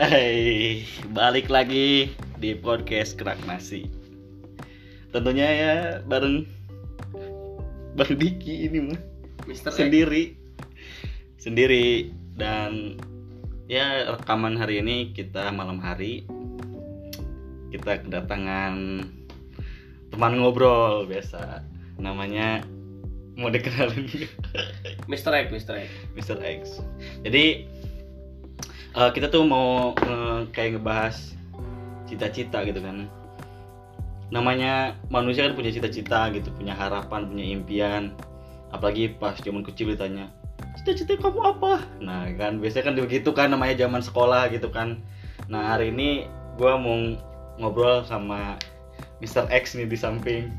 Hai, balik lagi di podcast Kerak Nasi. Tentunya ya bareng Bang Diki ini mah Mister X. sendiri. Sendiri dan ya rekaman hari ini kita malam hari kita kedatangan teman ngobrol biasa namanya mau dikenalin? Mister X, Mister X. Mr. X. Jadi eh, kita tuh mau eh, kayak ngebahas cita-cita gitu kan. Namanya manusia kan punya cita-cita gitu, punya harapan, punya impian. Apalagi pas zaman kecil ditanya, cita-cita kamu apa? Nah kan biasanya kan begitu kan namanya zaman sekolah gitu kan. Nah hari ini gua mau ngobrol sama Mr. X nih di samping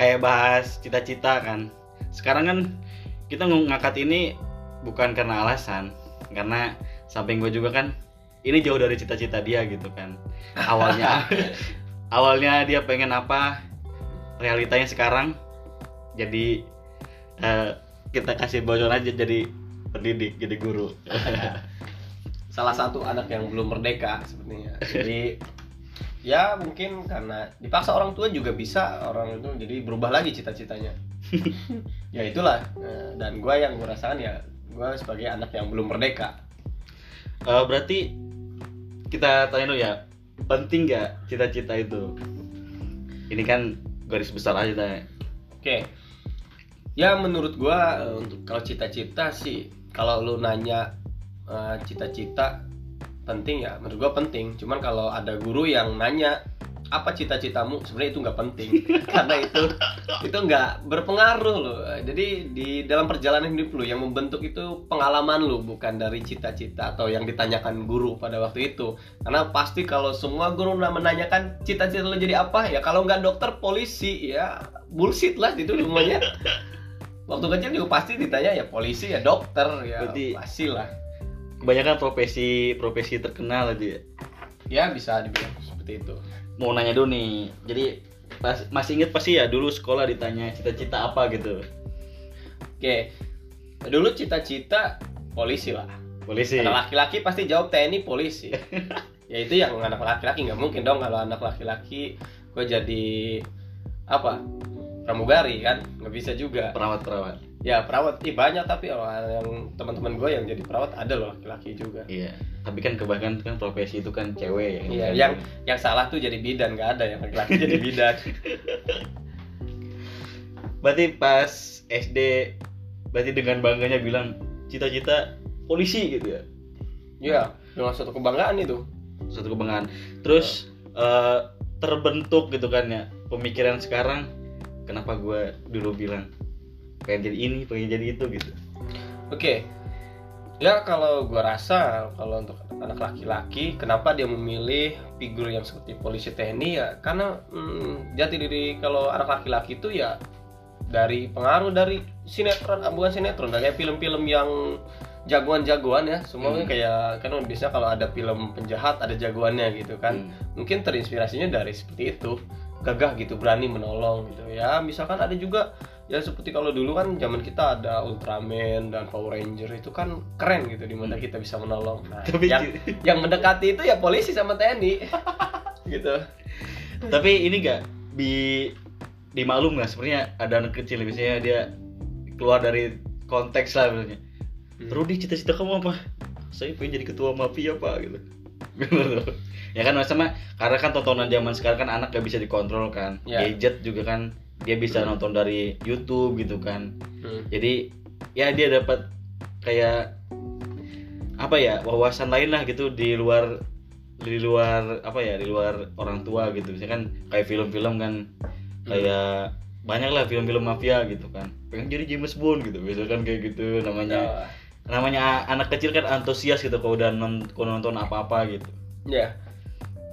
kayak bahas cita-cita kan. Sekarang kan kita ngangkat ini bukan karena alasan karena samping gue juga kan ini jauh dari cita-cita dia gitu kan awalnya awalnya dia pengen apa realitanya sekarang jadi eh, kita kasih bocoran aja jadi pendidik jadi guru Salah satu anak yang belum merdeka sepertinya. Jadi ya mungkin karena dipaksa orang tua juga bisa orang itu jadi berubah lagi cita-citanya. ya itulah. Nah, dan gue yang gue rasakan ya gue sebagai anak yang belum merdeka. Eh, berarti kita tanya dulu ya penting gak cita-cita itu ini kan garis besar aja tanya Oke. Ya menurut gua eh, untuk kalau cita-cita sih kalau lu nanya eh, cita-cita penting ya menurut gua penting. Cuman kalau ada guru yang nanya apa cita-citamu? Sebenarnya itu nggak penting. Karena itu itu nggak berpengaruh loh. Jadi di dalam perjalanan hidup lu yang membentuk itu pengalaman lu bukan dari cita-cita atau yang ditanyakan guru pada waktu itu. Karena pasti kalau semua guru menanyakan cita-cita lu jadi apa ya kalau nggak dokter polisi ya bullshit lah itu semuanya. Waktu kecil juga pasti ditanya ya polisi ya dokter ya Berarti- pasti lah. kebanyakan profesi profesi terkenal aja ya? Ya bisa dibilang seperti itu mau nanya dulu nih. Jadi pas, masih inget pasti ya dulu sekolah ditanya cita-cita apa gitu. Oke. Dulu cita-cita polisi lah polisi. Anak laki-laki pasti jawab TNI polisi. ya itu yang anak laki-laki nggak mungkin dong kalau anak laki-laki gue jadi apa pramugari kan? Nggak bisa juga. perawat-perawat Ya perawat, ih banyak tapi orang yang teman-teman gue yang jadi perawat ada loh laki-laki juga. iya tapi kan kebanyakan kan profesi itu kan cewek ya Iya, Kan? yang yang salah tuh jadi bidan nggak ada yang laki-laki jadi bidan. berarti pas SD berarti dengan bangganya bilang cita-cita polisi gitu ya Iya, dengan suatu kebanggaan itu. satu kebanggaan terus eh, terbentuk gitu kan ya pemikiran sekarang kenapa gue dulu bilang pengen jadi ini pengen jadi itu gitu Oke. Ya kalau gua rasa kalau untuk anak laki-laki kenapa dia memilih figur yang seperti polisi TNI ya karena hmm, jati diri kalau anak laki-laki itu ya dari pengaruh dari sinetron ah, bukan sinetron dari film-film yang jagoan-jagoan ya semuanya Hmm. kayak kan biasanya kalau ada film penjahat ada jagoannya gitu kan Hmm. mungkin terinspirasinya dari seperti itu gagah gitu berani menolong gitu ya misalkan ada juga ya seperti kalau dulu kan zaman kita ada Ultraman dan Power Ranger itu kan keren gitu di mana Hmm. kita bisa menolong. Nah, tapi yang yang mendekati itu ya polisi sama TNI gitu. Tapi ini gak di dimaklum nggak? Sebenarnya ada anak kecil misalnya dia keluar dari konteks lah misalnya Hmm. Rudy cita-cita kamu apa? Saya pengen jadi ketua mafia pak gitu. Ya kan sama karena kan tontonan zaman sekarang kan anak gak bisa dikontrol kan. Ya. gadget juga kan dia bisa nonton dari YouTube gitu kan. Hmm. jadi ya dia dapat kayak apa ya wawasan lain lah gitu di luar di luar apa ya di luar orang tua gitu. Misalkan kayak film-film kan kayak banyak lah film-film mafia gitu kan. Pengen jadi James Bond gitu misalkan kayak gitu namanya Ya, namanya anak kecil kan antusias gitu kalau udah non- kalau nonton apa-apa gitu. Ya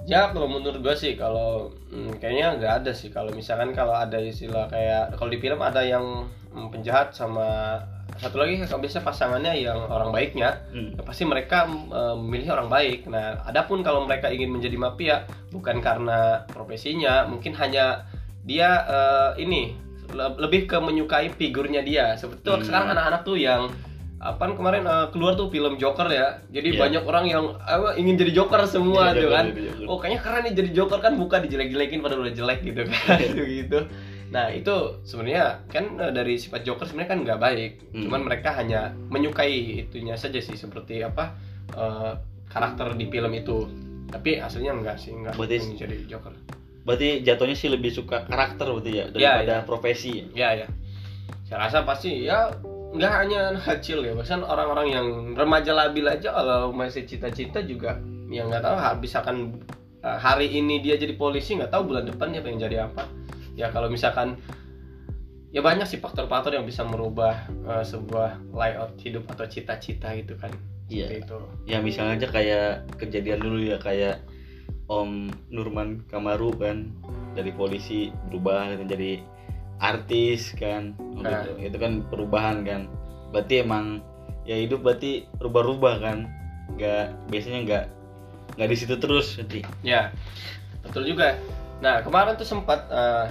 ya kalau menurut gue sih kalau hmm, kayaknya nggak ada sih kalau misalkan kalau ada istilah kayak kalau di film ada yang hmm, penjahat sama satu lagi kalau biasa pasangannya yang orang baiknya Hmm. ya pasti mereka eh, memilih orang baik. Nah, adapun kalau mereka ingin menjadi mafia bukan karena profesinya, mungkin hanya dia eh, ini le- lebih ke menyukai figurnya dia. Seperti tuh Hmm. sekarang anak-anak tuh yang apa kemarin eh, keluar tuh film Joker ya. Jadi Iya. banyak orang yang apa, ingin jadi Joker semua Jadi tuh Joker, kan. jadi Joker. Oh kayaknya keren nih jadi Joker kan buka dijelek-jelekin padahal udah jelek gitu kan gitu. Nah itu sebenarnya kan eh, dari sifat Joker sebenarnya kan nggak baik. Hmm. Cuman mereka hanya menyukai itunya saja sih seperti apa eh, karakter di film itu. Tapi aslinya enggak sih enggak Berarti- ingin jadi Joker. Berarti jatuhnya sih lebih suka karakter berarti ya Iya, daripada profesi. Ya ya. Saya rasa pasti ya nggak hanya anak kecil ya, bahkan orang-orang yang remaja labil aja kalau masih cita-cita juga yang nggak tahu ha- misalkan uh, hari ini dia jadi polisi nggak tahu bulan depan dia pengen jadi apa. Ya kalau misalkan ya banyak sih faktor-faktor yang bisa merubah uh, sebuah layout hidup atau cita-cita gitu kan. Iya. Itu. Ya misalnya aja kayak kejadian dulu ya kayak Om Nurman Kamaru kan dari polisi berubah gitu, jadi artis kan Nah. gitu. itu kan perubahan kan berarti emang ya hidup berarti rubah-rubah kan nggak biasanya nggak nggak di situ terus berarti Ya, betul juga. Nah kemarin tuh sempat eh,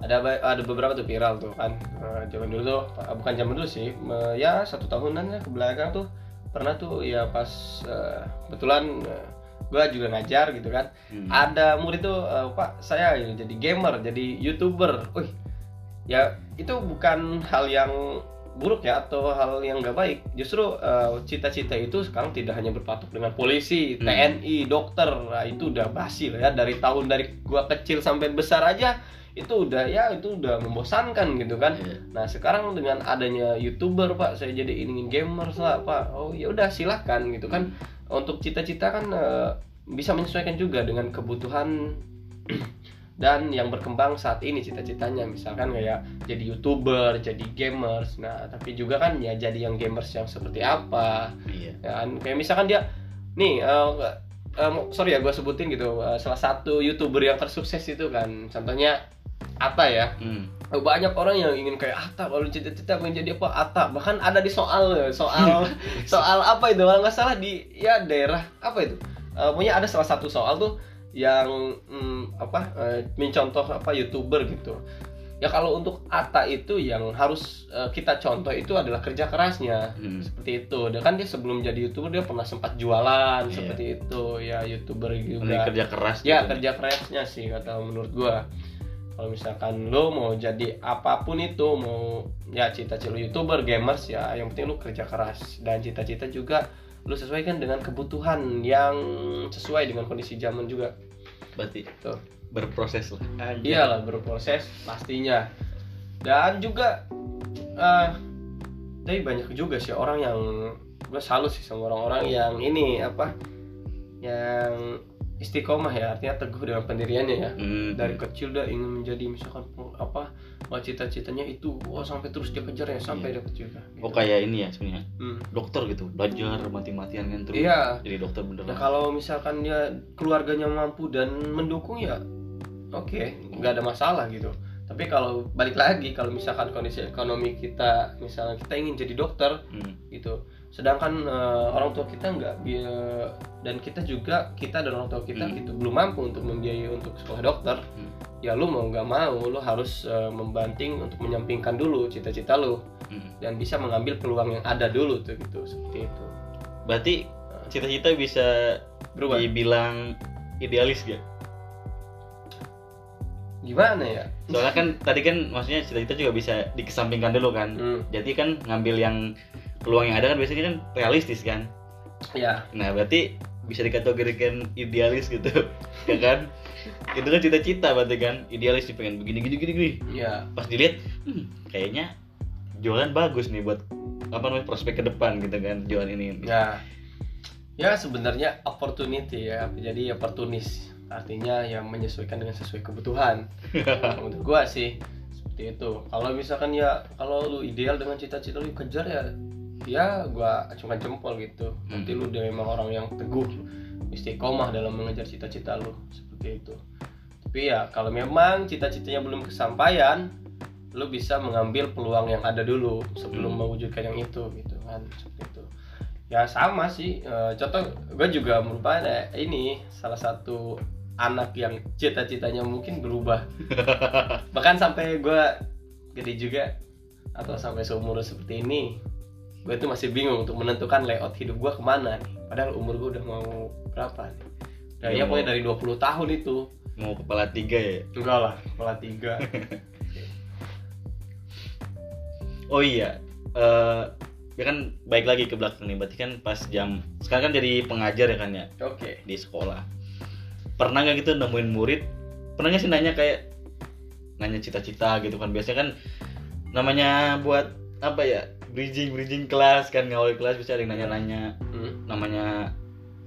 ada ada beberapa tuh viral tuh kan Eh, zaman dulu tuh eh, bukan zaman dulu sih me- ya satu tahunan ya ke belakang tuh pernah tuh ya pas eh, kebetulan gue juga ngajar gitu kan Hmm. ada murid tuh eh, pak saya jadi gamer jadi youtuber wih ya itu bukan hal yang buruk ya atau hal yang nggak baik justru eh, cita-cita itu sekarang tidak hanya berpatok dengan polisi Hmm. TNI dokter nah, itu udah basi lah ya dari tahun dari gua kecil sampai besar aja itu udah ya itu udah membosankan gitu kan Iya. Nah sekarang dengan adanya youtuber pak, saya jadi ingin gamer lah pak. Oh ya udah silahkan gitu kan. Untuk cita-cita kan eh, bisa menyesuaikan juga dengan kebutuhan dan yang berkembang saat ini cita-citanya. Misalkan kayak jadi youtuber, jadi gamers. Nah tapi juga kan ya jadi yang gamers yang seperti apa. iya Ya kan kayak misalkan dia nih eh, eh, sorry ya gue sebutin gitu eh, salah satu youtuber yang tersukses itu kan contohnya Ata ya Hmm. banyak orang yang ingin kayak Ata kalau cita-cita pengen jadi apa Ata bahkan ada di soal soal soal apa itu kalau nggak salah di ya daerah apa itu Eh, pokoknya ada salah satu soal tuh yang hmm, apa eh, mencontoh apa youtuber gitu. Ya kalau untuk Ata itu yang harus eh, kita contoh itu adalah kerja kerasnya. Hmm. seperti itu. Dan kan dia sebelum jadi youtuber dia pernah sempat jualan Iya. seperti itu. Ya youtuber Ini juga kerja keras ya gitu. kerja kerasnya sih kata menurut gua. Kalau misalkan lo mau jadi apa pun itu mau ya cita-cita lo youtuber gamers ya yang penting lo kerja keras. Dan cita-cita juga lo sesuaikan dengan kebutuhan yang sesuai dengan kondisi zaman juga berarti Tuh. berproses lah Aja. iyalah berproses pastinya dan juga eh tapi banyak juga sih orang yang gue salut sih sama orang-orang yang ini apa yang istiqomah ya artinya teguh dengan pendiriannya ya Hmm. dari kecil dia ingin menjadi misalkan apa wah cita-citanya itu wah sampai terus dia kejar ya sampai Iya. dia kecil kan oh kayak ini ya sebenarnya Hmm. dokter gitu belajar mati-matian kan terus iya jadi dokter nah beneran kalau misalkan dia keluarganya mampu dan mendukung ya oke nggak ada masalah gitu tapi kalau balik lagi kalau misalkan kondisi ekonomi kita misalnya kita ingin jadi dokter Hmm. gitu sedangkan eh, orang tua kita nggak dan kita juga kita dan orang tua kita Hmm. gitu belum mampu untuk membiayai untuk sekolah dokter Hmm. Ya lu mau nggak mau lu harus eh, membanting untuk menyampingkan dulu cita-cita lu Hmm. dan bisa mengambil peluang yang ada dulu tuh gitu seperti itu berarti cita-cita bisa berubah dibilang idealis gak? gimana ya Soalnya kan tadi kan maksudnya cita-cita juga bisa dikesampingkan dulu kan. Hmm, Jadi kan ngambil yang peluang yang ada kan biasanya kan realistis kan. ya Nah berarti bisa dikategorikan idealis gitu, ya kan? Itu kan cita-cita berarti kan. Idealis nih pengen begini gini gini gini. ya Pas dilihat, hmm, kayaknya jualan bagus nih buat apa namanya prospek ke depan gitu kan jualan ini. ya. Ya sebenarnya opportunity ya. Jadi opportunis. Artinya yang menyesuaikan dengan sesuai kebutuhan. Menurut gua sih seperti itu. Kalau misalkan ya kalau lu ideal dengan cita-cita lu kejar ya ya gua acungkan jempol gitu. Nanti lu udah memang orang yang teguh istiqomah dalam mengejar cita-cita lu seperti itu. Tapi ya kalau memang cita-citanya belum kesampaian lu bisa mengambil peluang yang ada dulu sebelum Hmm. mewujudkan yang itu gitu kan. Seperti itu. Ya sama sih Eh, contoh gue juga merupakan eh, ini salah satu anak yang cita-citanya mungkin berubah. Bahkan sampai gue gede juga atau sampai seumur seperti ini gue tuh masih bingung untuk menentukan layout hidup gue ke mana nih. Padahal umur gue udah mau berapa nih Iya, Kayaknya pokoknya dari 20 tahun itu. mau kepala tiga ya? Enggak lah kepala tiga. Oh iya eh ya kan baik lagi ke belakang nih berarti kan pas jam sekarang kan jadi pengajar ya kan ya? Oke. Di sekolah. Pernah nggak gitu nemuin murid pernah nggak sih nanya kayak nanya cita-cita gitu kan? Biasanya kan namanya buat apa ya bridging bridging kelas kan ngawal kelas bisa ada yang nanya-nanya. Hmm. namanya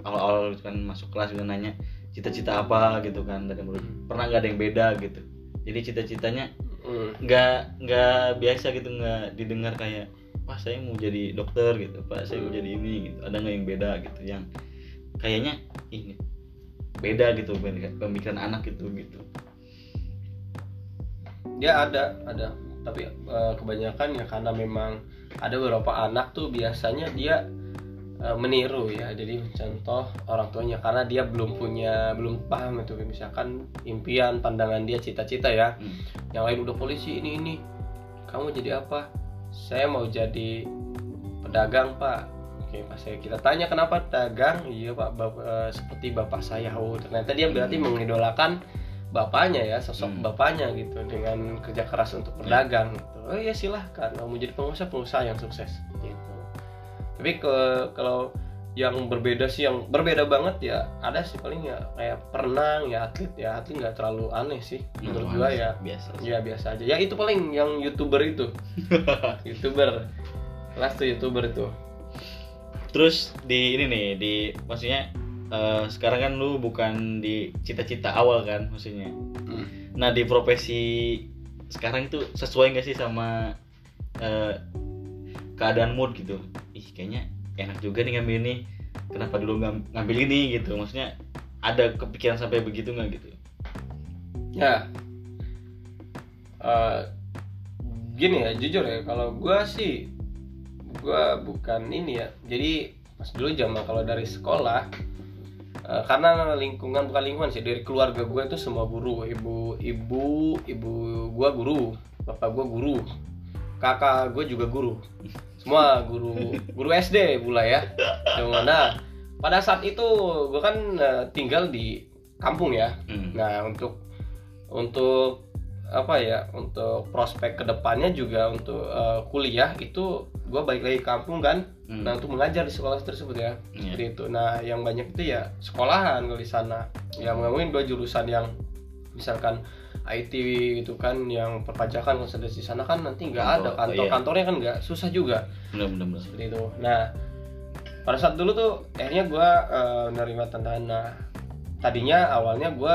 awal-awal kan masuk kelas juga nanya cita-cita apa? gitu kan dari murid. Pernah nggak ada yang beda gitu. Jadi cita-citanya Hmm. nggak nggak biasa gitu nggak didengar kayak wah saya mau jadi dokter gitu pak saya mau jadi ini gitu. Ada nggak yang beda gitu yang kayaknya ini beda gitu pemikiran anak gitu gitu. Ya ada ada. Tapi eh, kebanyakan ya karena memang ada beberapa anak tuh biasanya dia eh, meniru ya. Jadi contoh orang tuanya karena dia belum punya belum paham itu. Misalkan impian pandangan dia cita-cita ya. Hmm. yang lain udah polisi ini ini. Kamu jadi apa? Saya mau jadi pedagang pak. Oke pas saya kita tanya kenapa pedagang iya pak bap- eh, seperti bapak saya. Oh ternyata dia berarti mengidolakan bapaknya ya sosok Hmm. bapaknya gitu dengan kerja keras untuk berdagang gitu. oh iya silahkan. Mau jadi pengusaha pengusaha yang sukses tapi ke kalau yang berbeda sih yang berbeda banget ya ada sih paling ya kayak perenang ya atlet ya atlet nggak terlalu aneh sih menurut gua ya biasa. Ya biasa aja. Ya itu paling yang youtuber itu. youtuber. Kelas tuh youtuber itu. terus di ini nih di maksudnya eh, sekarang kan lu bukan di cita-cita awal kan maksudnya nah di profesi sekarang itu sesuai nggak sih sama eh, keadaan mood gitu ih kayaknya enak juga nih ngambil ini. Kenapa dulu ngam- ngambil ini gitu? Maksudnya ada kepikiran sampai begitu nggak gitu? Ya. Eh, gini ya, jujur ya, kalau gua sih gua bukan ini ya. Jadi pas dulu zaman kalau dari sekolah eh, karena lingkungan bukan lingkungan sih dari keluarga gue itu semua guru. Ibu ibu ibu gua guru bapak gua guru kakak gue juga guru semua guru guru SD pula ya nah pada saat itu gue kan eh, tinggal di kampung ya Hmm. Nah untuk untuk apa ya untuk prospek ke depannya juga untuk eh, kuliah itu gue balik lagi ke kampung kan. Hmm. Nah untuk mengajar di sekolah tersebut ya Iya. seperti itu. Nah yang banyak itu ya sekolahan kalau di sana. Ya ngomongin dua jurusan yang misalkan IT gitu kan yang perpajakan sudah di sana kan nanti nggak ada Kantor, iya. kantornya kan nggak susah juga bener bener seperti itu. Nah, pada saat dulu tuh akhirnya gue menerima tantangan. Nah, tadinya awalnya gue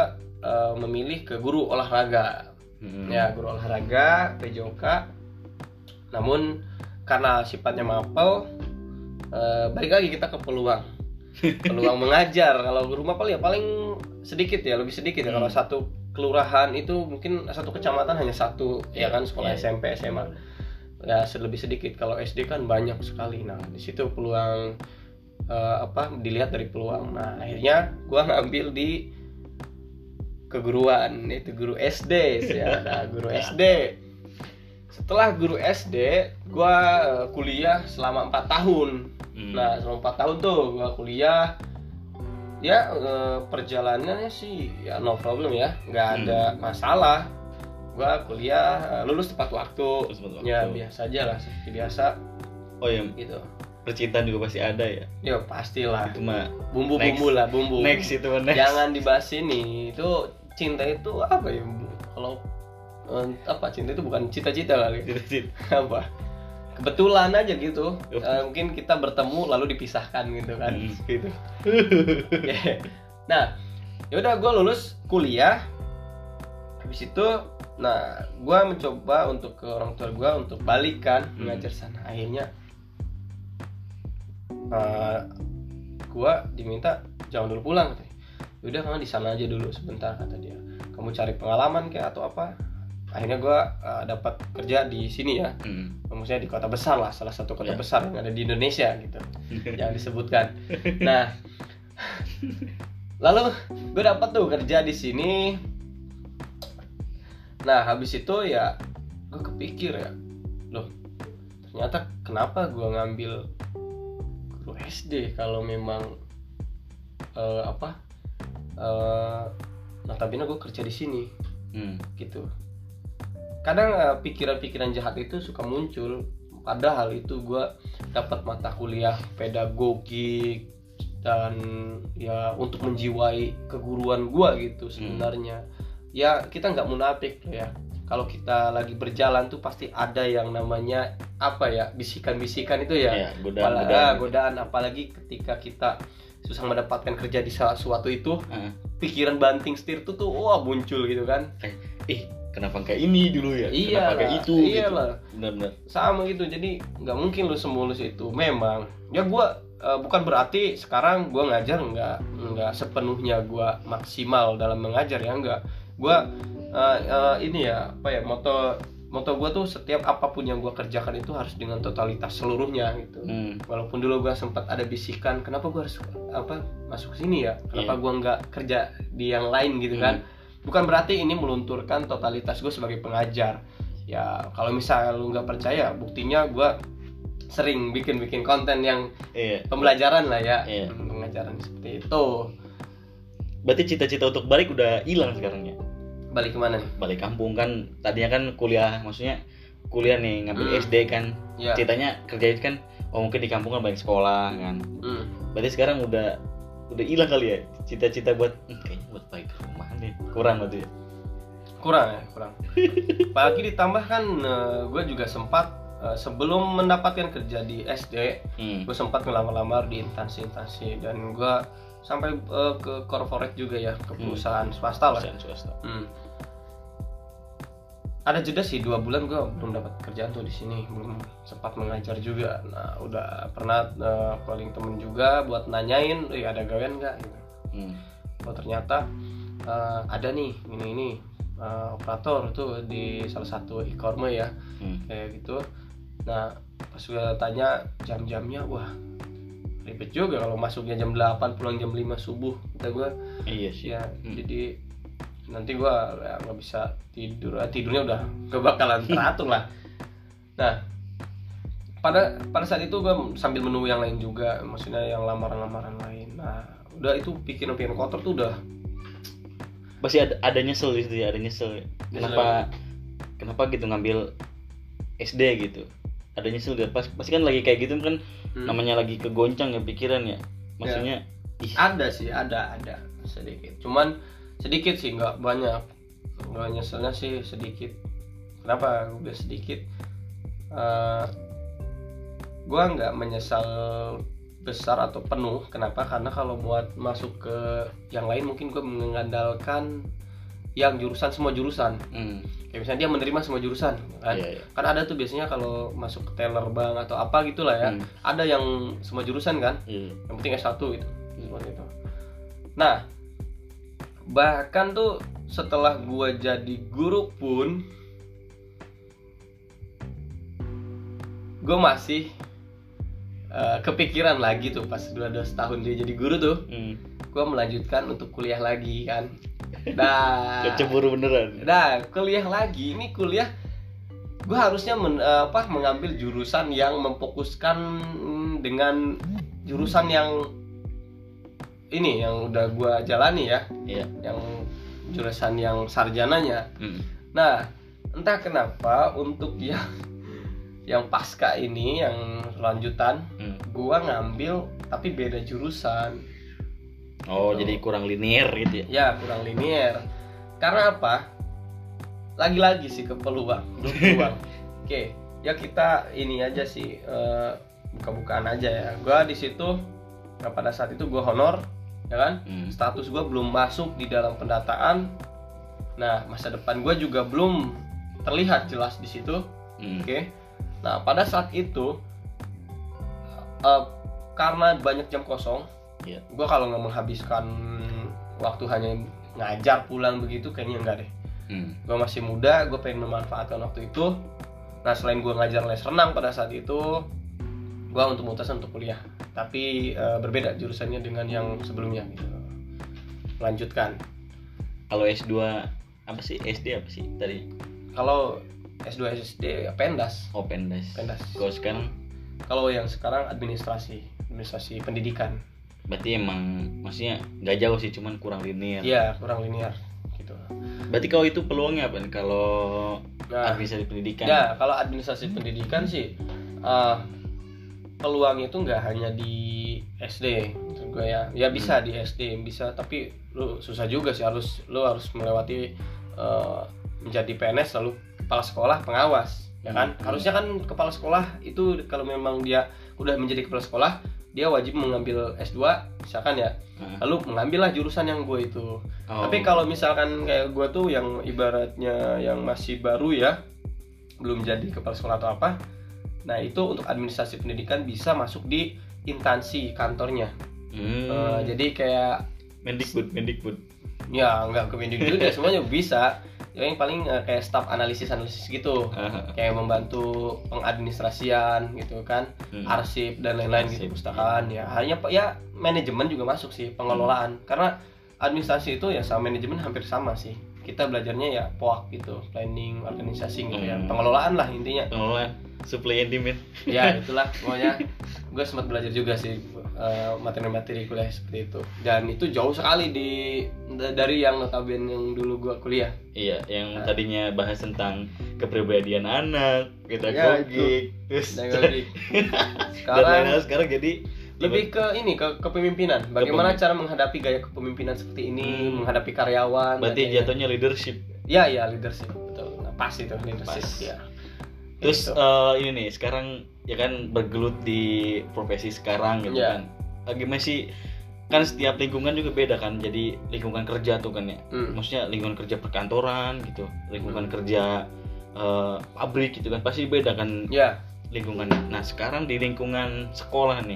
memilih ke guru olahraga, Hmm. ya guru olahraga PJOK. Namun karena sifatnya mapel, eh, balik lagi kita ke peluang, peluang mengajar. Kalau guru mapel ya paling sedikit ya, lebih sedikit ya. Hmm. Kalau satu kelurahan itu mungkin satu kecamatan hanya satu, ya kan sekolah iya. SMP SMA ya lebih sedikit. Kalau SD kan banyak sekali. Nah di situ peluang eh, apa dilihat dari peluang. Nah akhirnya gua ngambil di keguruan yaitu guru SD ya nah, guru SD setelah guru SD gua eh, kuliah selama empat tahun. Hmm. nah selama empat tahun tuh gua kuliah ya eh, perjalanannya sih ya no problem ya. Nggak ada masalah. Gua kuliah eh, lulus tepat waktu. Lulus tepat waktu. ya biasa aja lah seperti biasa. Oh ya. Gitu. Percintaan juga pasti ada ya? Ya pastilah. Itu mah bumbu-bumbu Next. lah bumbu. next itu next. Jangan dibahas ini. Itu cinta itu apa ya Bu? kalau eh, apa? Cinta itu bukan cita-cita kali. Cita-cita. apa kebetulan aja gitu. Eh, mungkin kita bertemu lalu dipisahkan gitu kan Hmm. gitu Ya. nah yaudah gue lulus kuliah habis itu nah gue mencoba untuk ke orang tua gue untuk balikan Hmm. mengajar sana akhirnya eh gue diminta jangan dulu pulang katanya yaudah kamu di sana aja dulu sebentar kata dia kamu cari pengalaman kayak atau apa akhirnya gue dapat kerja di sini ya Hmm. maksudnya di kota besar lah salah satu kota Ya. besar yang ada di Indonesia gitu jangan disebutkan nah lalu gue dapat tuh kerja di sini nah habis itu ya gue kepikir ya loh ternyata kenapa gue ngambil guru SD kalau memang eh, apa eh notabene gue kerja di sini hmm. gitu kadang eh, pikiran-pikiran jahat itu suka muncul. Padahal itu gue dapat mata kuliah pedagogi dan ya untuk menjiwai keguruan gue gitu sebenarnya. Ya kita nggak munafik loh ya. Kalau kita lagi berjalan tuh pasti ada yang namanya apa ya bisikan-bisikan itu ya. Ya godaan Apala- godaan ah, godaan. Apalagi ketika kita susah mendapatkan kerja di salah suatu itu Ah, pikiran banting setir tuh tuh wah muncul gitu kan. Ih kenapa kayak ini dulu ya? Iya kenapa kayak itu iya gitu? lah. benar-benar. Sama gitu jadi nggak mungkin lu semulus itu. Memang. Ya gua eh, bukan berarti sekarang gua ngajar nggak nggak sepenuhnya gua maksimal dalam mengajar ya nggak. Gua eh, eh, ini ya apa ya moto moto gua tuh setiap apa pun yang gua kerjakan itu harus dengan totalitas seluruhnya gitu. Hmm. walaupun dulu gua sempat ada bisikan kenapa gua harus apa masuk sini ya? Kenapa Iya. gua nggak kerja di yang lain gitu Hmm. kan bukan berarti ini melunturkan totalitas gue sebagai pengajar. Ya kalau misalnya lu nggak percaya buktinya gua sering bikin-bikin konten yang iya. pembelajaran lah ya. Iya. Hmm, pengajaran seperti itu. Berarti cita-cita untuk balik udah hilang sekarang ya? Balik ke mana nih? Balik kampung kan tadinya kan kuliah maksudnya kuliah nih ngambil Hmm. SD kan. Ya ceritanya kerja itu kan oh mungkin di kampung kan banyak sekolah kan. Hmm. berarti sekarang udah udah hilang kali ya cita-cita buat "Hmm, kayaknya buat balik ke rumah. Nih kurang berarti ya? Kurang ya kurang. Apalagi ditambah kan gue juga sempat eh, sebelum mendapatkan kerja di SD hmm. gue sempat ngelamar-lamar di instansi-instansi. Dan gue sampai eh, ke corporate juga ya ke perusahaan swasta lah. Perusahaan swasta. Hmm. Ada jeda sih dua bulan gue belum dapat kerjaan tuh di sini belum sempat mengajar juga nah udah pernah eh, calling temen juga buat nanyain eh ada gawean nggak gitu. hmm. oh ternyata eh, ada nih ini ini eh, operator tuh di salah satu e-commerce ya Hmm. kayak gitu nah pas gue tanya jam-jamnya wah ribet juga kalau masuknya jam 8 pulang jam 5 subuh kata gue iya sih ya Hmm. jadi nanti gue ya, nggak bisa tidur. Ah, tidurnya udah gak bakalan teratur lah. Nah pada pada saat itu gue sambil menunggu yang lain juga maksudnya yang lamaran-lamaran lain. Nah udah itu pikiran-pikiran kotor tuh udah. Pasti ada ada nyesel di situ ya ada nyesel kenapa kenapa gitu ngambil SD gitu? Ada nyesel gak pas pasti kan lagi kayak gitu kan Hmm. namanya lagi kegoncang ya pikiran ya. Maksudnya ih. Ada sih ada ada sedikit. Cuman sedikit sih nggak banyak. Nggak nyeselnya sih sedikit. Kenapa gue bilang sedikit? Eh gue nggak menyesal besar atau penuh. Kenapa? Karena kalau buat masuk ke yang lain mungkin gue mengandalkan yang jurusan semua jurusan. Hmm, kayak misalnya dia menerima semua jurusan kan? Iya, iya. kan ada tuh biasanya kalau masuk ke teller bank atau apa gitulah ya. Hmm, ada yang semua jurusan kan? Iya. yang penting S1 gitu. Seperti itu. Nah bahkan tuh setelah gua jadi guru pun gue masih eh, kepikiran lagi tuh pas dua dua tahun dia jadi guru tuh Hmm. gue melanjutkan untuk kuliah lagi kan nah Kecemburu beneran Nah, kuliah lagi. Ini kuliah gue harusnya men- eh, apa mengambil jurusan yang memfokuskan mm, dengan jurusan yang ini yang udah gue jalani ya, iya. Yang jurusan yang sarjananya. Hmm. Nah, entah kenapa untuk yang yang pasca ini yang lanjutan Hmm. gua ngambil tapi beda jurusan. Oh Gitu. jadi kurang linear gitu ya? Ya kurang linear karena apa? Lagi-lagi sih ke peluang peluang. Oke ya kita ini aja sih eh, buka-bukaan aja ya. Gua di situ nah, pada saat itu gua honor ya kan Hmm. status gua belum masuk di dalam pendataan nah masa depan gua juga belum terlihat jelas di situ Hmm. oke nah pada saat itu eh, karena banyak jam kosong Iya. gue kalau nggak menghabiskan waktu hanya ngajar pulang begitu kayaknya enggak deh Hmm. gue masih muda gue pengen memanfaatkan waktu itu nah selain gue ngajar les renang pada saat itu gue untuk memutuskan untuk kuliah tapi eh, berbeda jurusannya dengan yang sebelumnya gitu. lanjutkan kalau S2 apa sih SD apa sih tadi kalau S2 SD ya pendas Oh pendas. pendas Kalau sekarang kalau yang sekarang administrasi administrasi pendidikan berarti emang maksudnya nggak jauh sih, cuman kurang linear. Iya kurang linear gitu Berarti kalau itu peluangnya apa? nih? Kalau Nah, administrasi pendidikan. ya kalau administrasi pendidikan sih eh, peluang itu nggak hanya di SD menurut gue ya. Ya bisa di SD bisa tapi lu susah juga sih harus lu harus melewati eh, menjadi PNS lalu kepala sekolah pengawas ya kan? Hmm. harusnya kan kepala sekolah itu kalau memang dia udah menjadi kepala sekolah dia wajib mengambil S2 misalkan ya. Nah, lalu mengambillah jurusan yang gue itu. Oh. tapi kalau misalkan kayak gue tuh yang ibaratnya yang masih baru ya, belum jadi kepala sekolah atau apa, nah itu untuk administrasi pendidikan bisa masuk di instansi kantornya. Hmm. Eh, jadi kayak Mendikbud, Mendikbud. ya nggak ke Mendikbud ya semuanya bisa. Ya, yang paling eh, kayak staff analisis analisis gitu, Ah, kayak membantu pengadministrasian gitu kan, hmm. arsip dan lain-lain gitu pustakaan ya. Hanya ya manajemen juga masuk sih pengelolaan karena administrasi itu ya sama manajemen hampir sama sih. Kita belajarnya ya POAK gitu, planning, organisasi gitu ya. Hmm. Pengelolaan lah intinya. Pengelolaan supply and demand. Ya itulah pokoknya gue sempat belajar juga sih eh, materi-materi kuliah seperti itu. Dan itu jauh sekali di da- dari yang notabene yang dulu gue kuliah. Iya, yang Nah. tadinya bahas tentang kepribadian anak, Ya, pedagogik, terus Pedagogik. dan Sekarang lain-lain sekarang jadi lebih ke ini ke kepemimpinan. Bagaimana cara menghadapi gaya kepemimpinan seperti ini, Hmm. menghadapi karyawan. berarti jatuhnya leadership. Ya, ya leadership betul. Nah, pas itu leadership Pas. ya. Terus Gitu. eh, ini nih, sekarang ya kan bergelut di profesi sekarang gitu Iya. kan. Eh, Gimana sih? Kan setiap lingkungan juga beda kan. Jadi lingkungan kerja tuh kan ya. Hmm. Maksudnya lingkungan kerja perkantoran gitu, lingkungan kerja eh, pabrik gitu kan. Pasti beda kan Ya, lingkungan. Nah sekarang di lingkungan sekolah nih,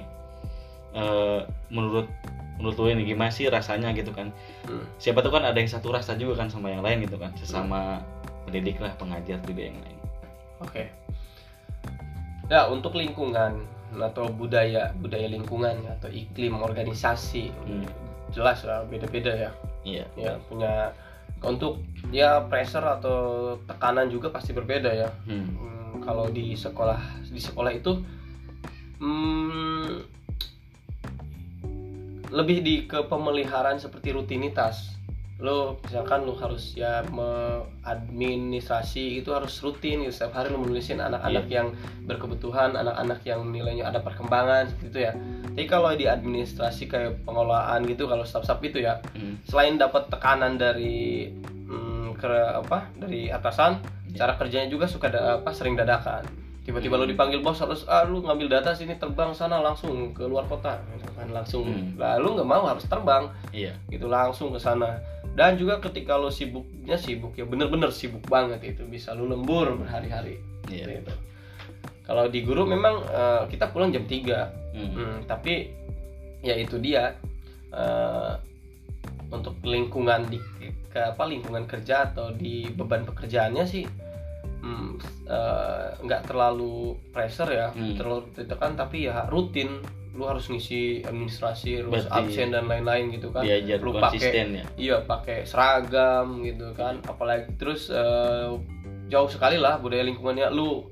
eh, menurut menurut lo ini gimana sih rasanya gitu kan? Hmm. Siapa tuh kan ada yang satu rasa juga kan sama yang lain gitu kan, sesama pendidik lah, pengajar juga yang lain. Oke. Ya, untuk lingkungan atau budaya, budaya lingkungan atau iklim organisasi Hmm. jelas lah beda-beda ya. Iya. Ya, punya untuk ya pressure atau tekanan juga pasti berbeda ya. Hmm. Hmm, kalau di sekolah di sekolah itu hmm, lebih di kepemeliharaan seperti rutinitas lo misalkan lo harus ya administrasi itu harus rutin gitu. setiap hari lo menulisin anak-anak yang berkebutuhan anak-anak yang nilainya ada perkembangan seperti itu ya tapi kalau di administrasi kayak pengelolaan gitu kalau staff-staff itu ya Hmm. selain dapat tekanan dari hmm, ke apa dari atasan cara kerjanya juga suka da- apa sering dadakan tiba-tiba Hmm. lu dipanggil bos harus ah lu ngambil data sini terbang sana langsung ke luar kota gitu kan langsung Hmm. lalu nggak mau harus terbang Iya. gitu langsung ke sana dan juga ketika lu sibuknya sibuk ya bener-bener sibuk banget itu bisa lu lembur berhari-hari Iya. gitu. kalau di guru memang eh, kita pulang jam 3 Hmm. Hmm, tapi ya itu dia eh, untuk lingkungan di ke apa lingkungan kerja atau di beban pekerjaannya sih hmm, eh, nggak terlalu pressure ya Hmm. terlalu ditekan tapi ya rutin lu harus ngisi administrasi lu harus absen dan lain-lain gitu kan Diajar lu pakai ya. iya pakai seragam gitu kan apalagi terus eh, jauh sekali lah budaya lingkungannya lu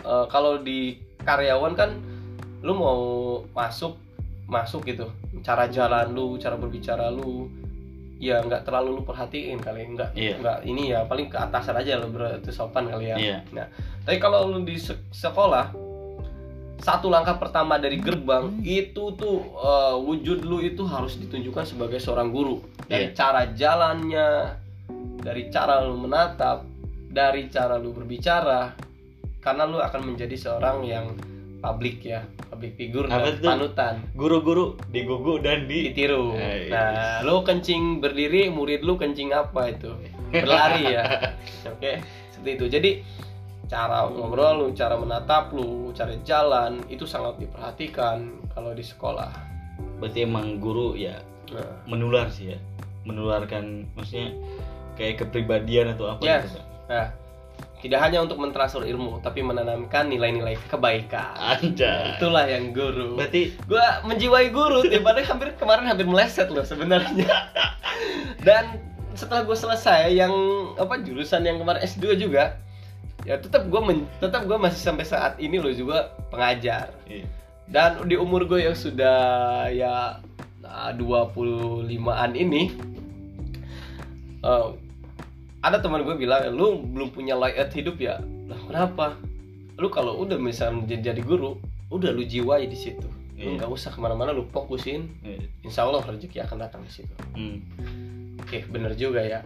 eh, kalau di karyawan kan lu mau masuk masuk gitu cara jalan lu cara berbicara lu ya nggak terlalu lu perhatiin kali nggak Iya. nggak ini ya paling ke atasan aja lu berarti sopan kali ya Iya. tapi kalau lu di se- sekolah satu langkah pertama dari gerbang itu tuh eh, wujud lu itu harus ditunjukkan sebagai seorang guru. Dari Iya. cara jalannya dari cara lu menatap dari cara lu berbicara karena lu akan menjadi seorang yang publik ya public figure Apa dan tuh? panutan. Guru-guru digugu dan di ditiru. Eh, nah lu kencing berdiri murid lu kencing apa itu? Berlari ya. Oke seperti itu. Jadi cara ngobrol lu cara menatap lu cara jalan itu sangat diperhatikan kalau di sekolah berarti emang guru ya nah, menular sih ya. Menularkan maksudnya kayak kepribadian atau apa Yes. gitu. Nah tidak hanya untuk mentransfer ilmu tapi menanamkan nilai-nilai kebaikan Anjay. itulah yang guru Berarti gua menjiwai guru daripada hampir kemarin hampir meleset loh sebenarnya dan setelah gue selesai yang apa jurusan yang kemarin S2 juga ya tetap gue tetap gue masih sampai saat ini lo juga pengajar Iya. dan di umur gue yang sudah ya nah, 25-an ini eh, ada teman gue bilang lu belum punya layout hidup ya lah kenapa lu kalau udah misalnya jadi, jadi guru udah lu jiwai di situ lu Iya. nggak usah ke mana-mana lu fokusin Iya. insya Allah rezeki akan datang di situ Hmm. Oke, bener juga ya.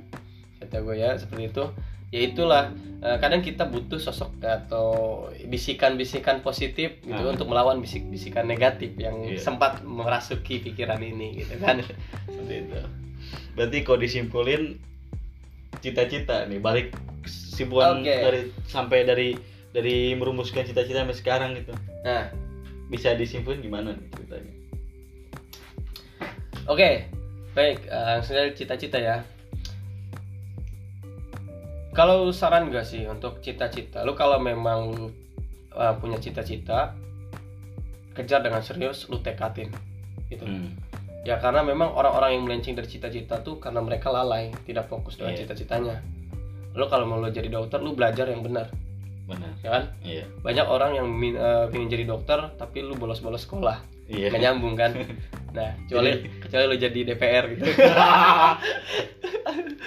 Kata gue ya seperti itu. Ya itulah eh, kadang kita butuh sosok atau bisikan-bisikan positif gitu Ah. untuk melawan bisik-bisikan negatif yang Iya. sempat merasuki pikiran ini gitu kan. seperti itu. Berarti kalau disimpulin cita-cita nih balik kesimpulan Oke. dari sampai dari dari merumuskan cita-cita sampai sekarang gitu. Nah, Bisa disimpulin gimana nih ceritanya? oke. Baik, eh, langsung cita-cita ya. Kalau saran gak sih untuk cita-cita? Lu kalau memang lu eh, punya cita-cita kejar dengan serius, lu tekatin. Gitu. Hmm. Ya karena memang orang-orang yang melenceng dari cita-cita tuh karena mereka lalai, tidak fokus dengan Iya. cita-citanya. Lo kalau mau lo jadi dokter, lo belajar yang benar, Benar. ya kan? Iya. Banyak orang yang min- eh, pengen jadi dokter, tapi lo bolos-bolos sekolah, Iya. nggak nyambung kan? Nah, kecuali kecuali lo jadi DPR gitu.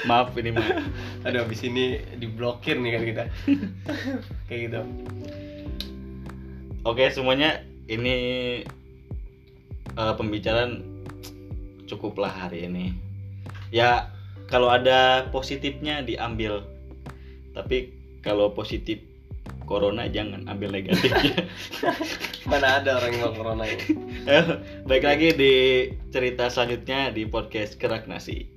Maaf ini mah. Aduh, habis ini diblokir nih kan kita. Kayak gitu. Oke semuanya ini eh, pembicaraan cukuplah hari ini. Ya kalau ada positifnya diambil, tapi kalau positif corona jangan ambil negatifnya. Mana ada orang yang mau corona ini? Baik lagi di cerita selanjutnya di podcast Kerak Nasi.